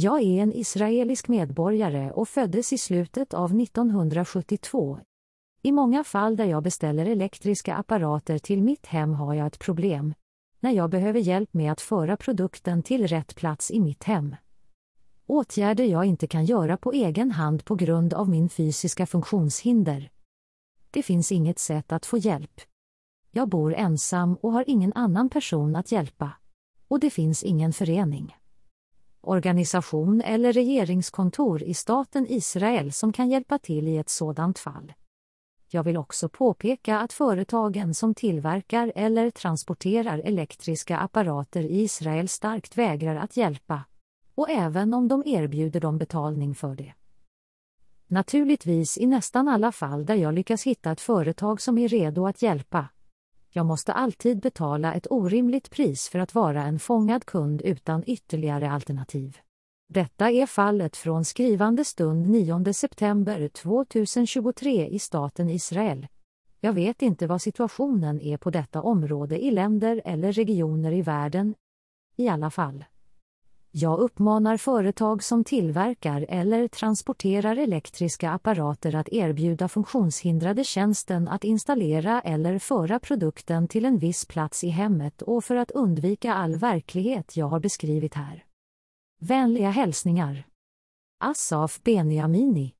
Jag är en israelisk medborgare och föddes i slutet av 1972. I många fall där jag beställer elektriska apparater till mitt hem har jag ett problem. När jag behöver hjälp med att föra produkten till rätt plats i mitt hem. Åtgärder jag inte kan göra på egen hand på grund av min fysiska funktionshinder. Det finns inget sätt att få hjälp. Jag bor ensam och har ingen annan person att hjälpa. Och det finns ingen förening organisation eller regeringskontor i staten Israel som kan hjälpa till i ett sådant fall. Jag vill också påpeka att företagen som tillverkar eller transporterar elektriska apparater i Israel starkt vägrar att hjälpa, och även om de erbjuder dem betalning för det. Naturligtvis i nästan alla fall där jag lyckas hitta ett företag som är redo att hjälpa. Jag måste alltid betala ett orimligt pris för att vara en fångad kund utan ytterligare alternativ. Detta är fallet från skrivande stund 9 september 2023 i staten Israel. Jag vet inte vad situationen är på detta område i länder eller regioner i världen. I alla fall. Jag uppmanar företag som tillverkar eller transporterar elektriska apparater att erbjuda funktionshindrade tjänsten att installera eller föra produkten till en viss plats i hemmet och för att undvika all verklighet jag har beskrivit här. Vänliga hälsningar. Asaf Beniamini